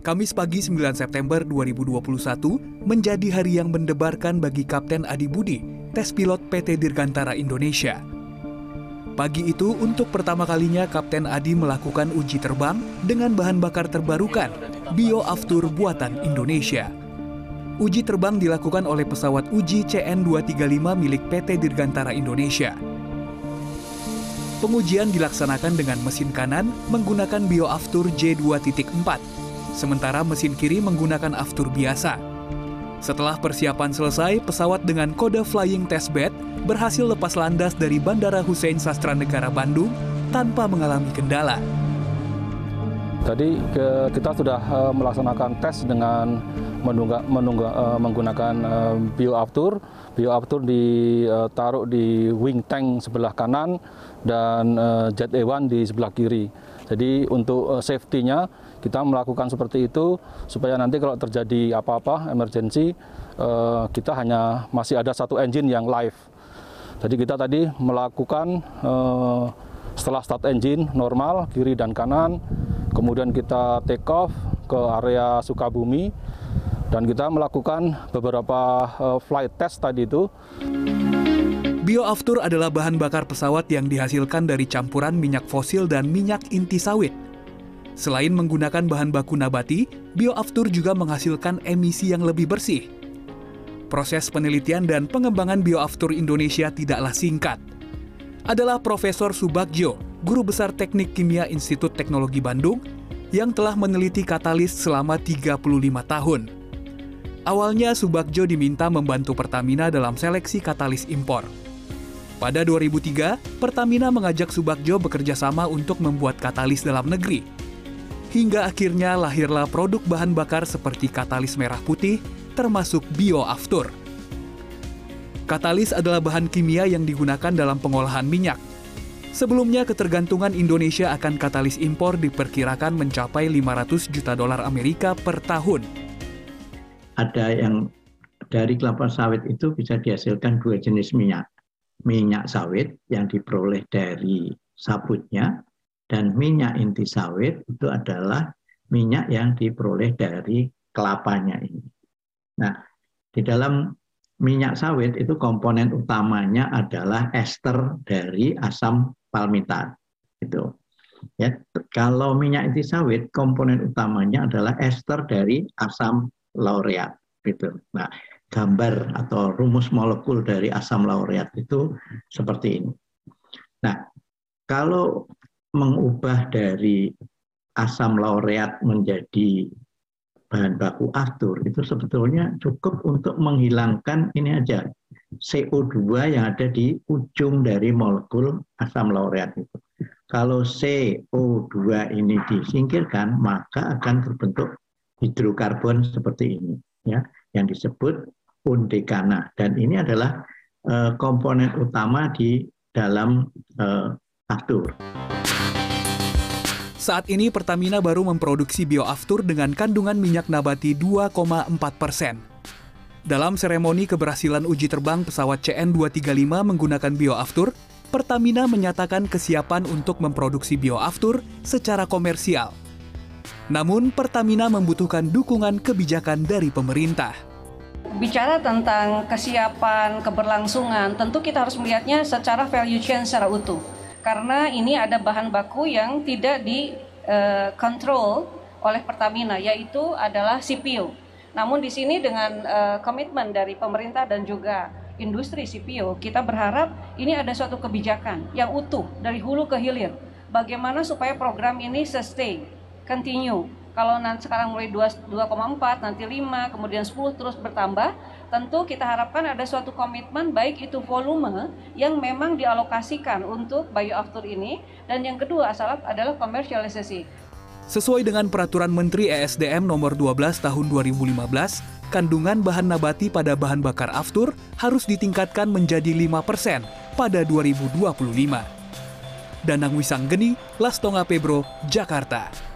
Kamis pagi 9 September 2021 menjadi hari yang mendebarkan bagi Kapten Adi Budi, tes pilot PT Dirgantara Indonesia. Pagi itu, untuk pertama kalinya Kapten Adi melakukan uji terbang dengan bahan bakar terbarukan, bioaftur buatan Indonesia. Uji terbang dilakukan oleh pesawat uji CN-235 milik PT Dirgantara Indonesia. Pengujian dilaksanakan dengan mesin kanan menggunakan bioaftur J2.4 sementara mesin kiri menggunakan aftur biasa. Setelah persiapan selesai, pesawat dengan kode Flying Test Bed berhasil lepas landas dari Bandara Hussein Sastra Negara Bandung tanpa mengalami kendala. Tadi kita sudah uh, melaksanakan tes dengan menungga, menungga, uh, menggunakan uh, bioaftur. Bioaftur ditaruh di wing tank sebelah kanan dan jet E1 di sebelah kiri. Jadi untuk safety-nya kita melakukan seperti itu supaya nanti kalau terjadi apa-apa emergency uh, kita hanya masih ada satu engine yang live. Jadi kita tadi melakukan uh, setelah start engine normal kiri dan kanan, kemudian kita take off ke area Sukabumi dan kita melakukan beberapa uh, flight test tadi itu. Bioaftur adalah bahan bakar pesawat yang dihasilkan dari campuran minyak fosil dan minyak inti sawit Selain menggunakan bahan baku nabati, bioaftur juga menghasilkan emisi yang lebih bersih. Proses penelitian dan pengembangan bioaftur Indonesia tidaklah singkat. Adalah Profesor Subagjo, Guru Besar Teknik Kimia Institut Teknologi Bandung, yang telah meneliti katalis selama 35 tahun. Awalnya Subagjo diminta membantu Pertamina dalam seleksi katalis impor. Pada 2003, Pertamina mengajak Subagjo bekerja sama untuk membuat katalis dalam negeri hingga akhirnya lahirlah produk bahan bakar seperti katalis merah putih, termasuk bioaftur. Katalis adalah bahan kimia yang digunakan dalam pengolahan minyak. Sebelumnya, ketergantungan Indonesia akan katalis impor diperkirakan mencapai 500 juta dolar Amerika per tahun. Ada yang dari kelapa sawit itu bisa dihasilkan dua jenis minyak. Minyak sawit yang diperoleh dari sabutnya dan minyak inti sawit itu adalah minyak yang diperoleh dari kelapanya ini. Nah, di dalam minyak sawit itu komponen utamanya adalah ester dari asam palmitat. Itu. Ya, kalau minyak inti sawit komponen utamanya adalah ester dari asam laureat gitu. Nah, gambar atau rumus molekul dari asam laureat itu seperti ini. Nah, kalau mengubah dari asam laureat menjadi bahan baku aftur itu sebetulnya cukup untuk menghilangkan ini aja CO2 yang ada di ujung dari molekul asam laureat itu. Kalau CO2 ini disingkirkan maka akan terbentuk hidrokarbon seperti ini ya yang disebut undekana dan ini adalah uh, komponen utama di dalam uh, aftur. Saat ini Pertamina baru memproduksi bioaftur dengan kandungan minyak nabati 2,4 persen. Dalam seremoni keberhasilan uji terbang pesawat CN-235 menggunakan bioaftur, Pertamina menyatakan kesiapan untuk memproduksi bioaftur secara komersial. Namun, Pertamina membutuhkan dukungan kebijakan dari pemerintah. Bicara tentang kesiapan, keberlangsungan, tentu kita harus melihatnya secara value chain secara utuh karena ini ada bahan baku yang tidak dikontrol uh, oleh Pertamina yaitu adalah CPO. Namun di sini dengan uh, komitmen dari pemerintah dan juga industri CPO, kita berharap ini ada suatu kebijakan yang utuh dari hulu ke hilir. Bagaimana supaya program ini sustain, continue. Kalau nanti sekarang mulai 2,4, nanti 5, kemudian 10 terus bertambah, tentu kita harapkan ada suatu komitmen baik itu volume yang memang dialokasikan untuk bioaftur ini dan yang kedua adalah komersialisasi. Sesuai dengan peraturan Menteri ESDM nomor 12 tahun 2015, kandungan bahan nabati pada bahan bakar aftur harus ditingkatkan menjadi 5% pada 2025. Danang Wisanggeni, Lastonga Pebro, Jakarta.